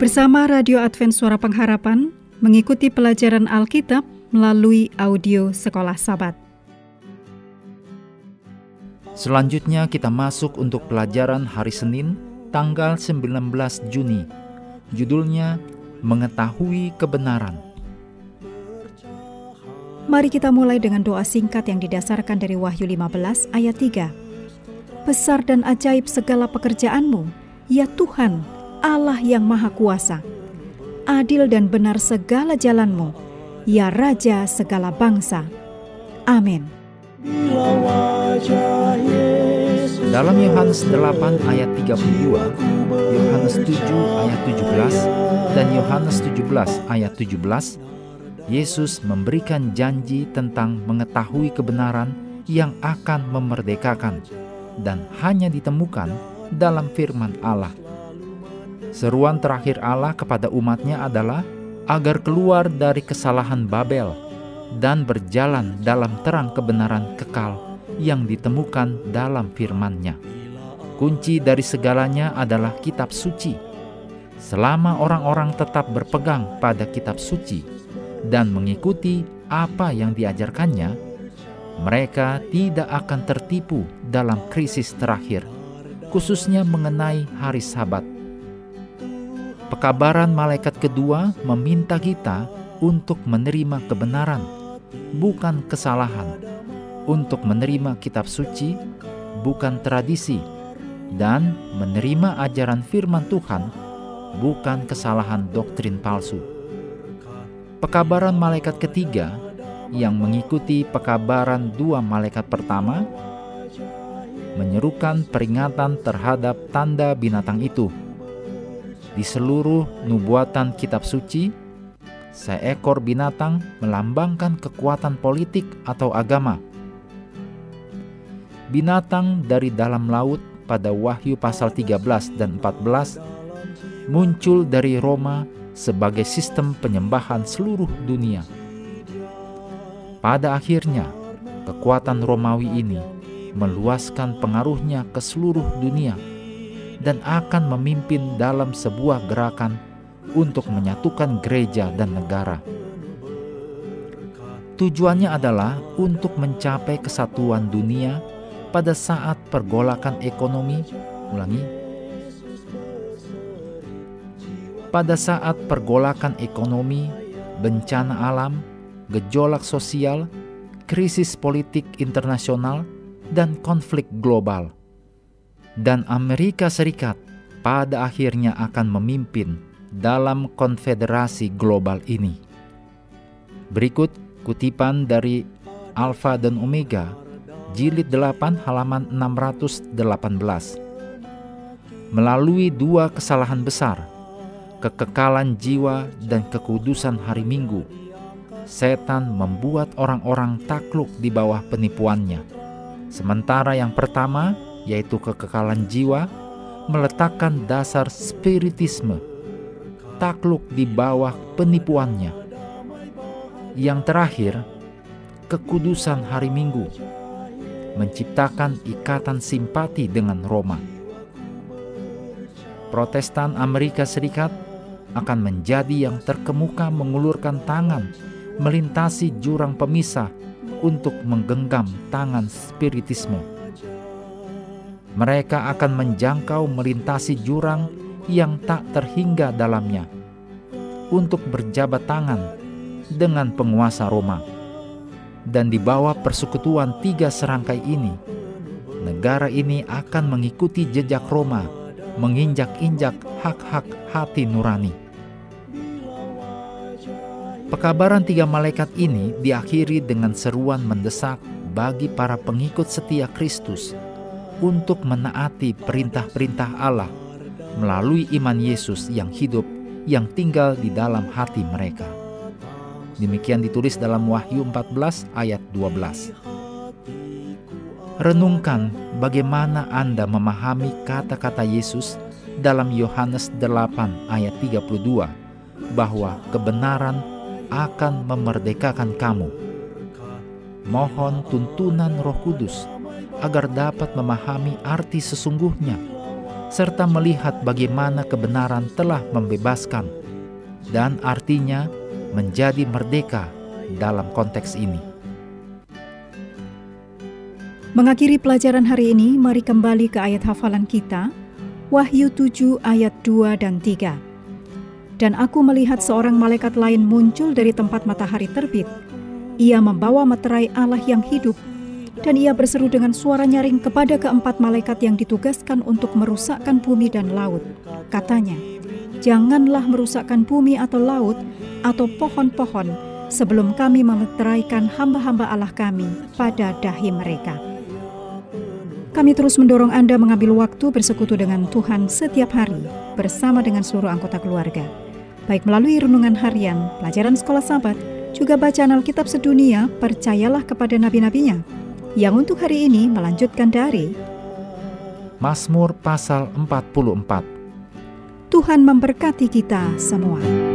Bersama Radio Advent Suara Pengharapan mengikuti pelajaran Alkitab melalui audio Sekolah Sabat. Selanjutnya kita masuk untuk pelajaran hari Senin tanggal 19 Juni. Judulnya Mengetahui Kebenaran. Mari kita mulai dengan doa singkat yang didasarkan dari Wahyu 15 ayat 3. Besar dan ajaib segala pekerjaanmu, ya Tuhan, Allah yang Maha Kuasa. Adil dan benar segala jalanmu, ya Raja segala bangsa. Amin. Dalam Yohanes 8 ayat 32, Yohanes 7 ayat 17, dan Yohanes 17 ayat 17, Yesus memberikan janji tentang mengetahui kebenaran yang akan memerdekakan dan hanya ditemukan dalam firman Allah. Seruan terakhir Allah kepada umatnya adalah agar keluar dari kesalahan Babel dan berjalan dalam terang kebenaran kekal yang ditemukan dalam firman-Nya. Kunci dari segalanya adalah kitab suci. Selama orang-orang tetap berpegang pada kitab suci dan mengikuti apa yang diajarkannya, mereka tidak akan tertipu dalam krisis terakhir, khususnya mengenai hari Sabat Pekabaran malaikat kedua meminta kita untuk menerima kebenaran, bukan kesalahan, untuk menerima kitab suci, bukan tradisi, dan menerima ajaran firman Tuhan, bukan kesalahan doktrin palsu. Pekabaran malaikat ketiga yang mengikuti pekabaran dua malaikat pertama menyerukan peringatan terhadap tanda binatang itu di seluruh nubuatan kitab suci, seekor binatang melambangkan kekuatan politik atau agama. Binatang dari dalam laut pada Wahyu pasal 13 dan 14 muncul dari Roma sebagai sistem penyembahan seluruh dunia. Pada akhirnya, kekuatan Romawi ini meluaskan pengaruhnya ke seluruh dunia dan akan memimpin dalam sebuah gerakan untuk menyatukan gereja dan negara. Tujuannya adalah untuk mencapai kesatuan dunia pada saat pergolakan ekonomi, ulangi, pada saat pergolakan ekonomi, bencana alam, gejolak sosial, krisis politik internasional, dan konflik global dan Amerika Serikat pada akhirnya akan memimpin dalam konfederasi global ini. Berikut kutipan dari Alfa dan Omega, jilid 8 halaman 618. Melalui dua kesalahan besar, kekekalan jiwa dan kekudusan hari Minggu, setan membuat orang-orang takluk di bawah penipuannya. Sementara yang pertama yaitu kekekalan jiwa, meletakkan dasar spiritisme, takluk di bawah penipuannya. Yang terakhir, kekudusan hari Minggu, menciptakan ikatan simpati dengan Roma. Protestan Amerika Serikat akan menjadi yang terkemuka mengulurkan tangan melintasi jurang pemisah untuk menggenggam tangan spiritisme mereka akan menjangkau melintasi jurang yang tak terhingga dalamnya untuk berjabat tangan dengan penguasa Roma. Dan di bawah persekutuan tiga serangkai ini, negara ini akan mengikuti jejak Roma, menginjak-injak hak-hak hati nurani. Pekabaran tiga malaikat ini diakhiri dengan seruan mendesak bagi para pengikut setia Kristus untuk menaati perintah-perintah Allah melalui iman Yesus yang hidup yang tinggal di dalam hati mereka. Demikian ditulis dalam Wahyu 14 ayat 12. Renungkan bagaimana Anda memahami kata-kata Yesus dalam Yohanes 8 ayat 32 bahwa kebenaran akan memerdekakan kamu. Mohon tuntunan Roh Kudus agar dapat memahami arti sesungguhnya serta melihat bagaimana kebenaran telah membebaskan, dan artinya menjadi merdeka dalam konteks ini. Mengakhiri pelajaran hari ini, mari kembali ke ayat hafalan kita, Wahyu 7 ayat 2 dan 3. Dan aku melihat seorang malaikat lain muncul dari tempat matahari terbit. Ia membawa materai Allah yang hidup, dan ia berseru dengan suara nyaring kepada keempat malaikat yang ditugaskan untuk merusakkan bumi dan laut. Katanya, janganlah merusakkan bumi atau laut atau pohon-pohon sebelum kami memeteraikan hamba-hamba Allah kami pada dahi mereka. Kami terus mendorong Anda mengambil waktu bersekutu dengan Tuhan setiap hari bersama dengan seluruh anggota keluarga. Baik melalui renungan harian, pelajaran sekolah sahabat, juga bacaan Alkitab sedunia, percayalah kepada nabi-nabinya, yang untuk hari ini melanjutkan dari Mazmur pasal 44. Tuhan memberkati kita semua.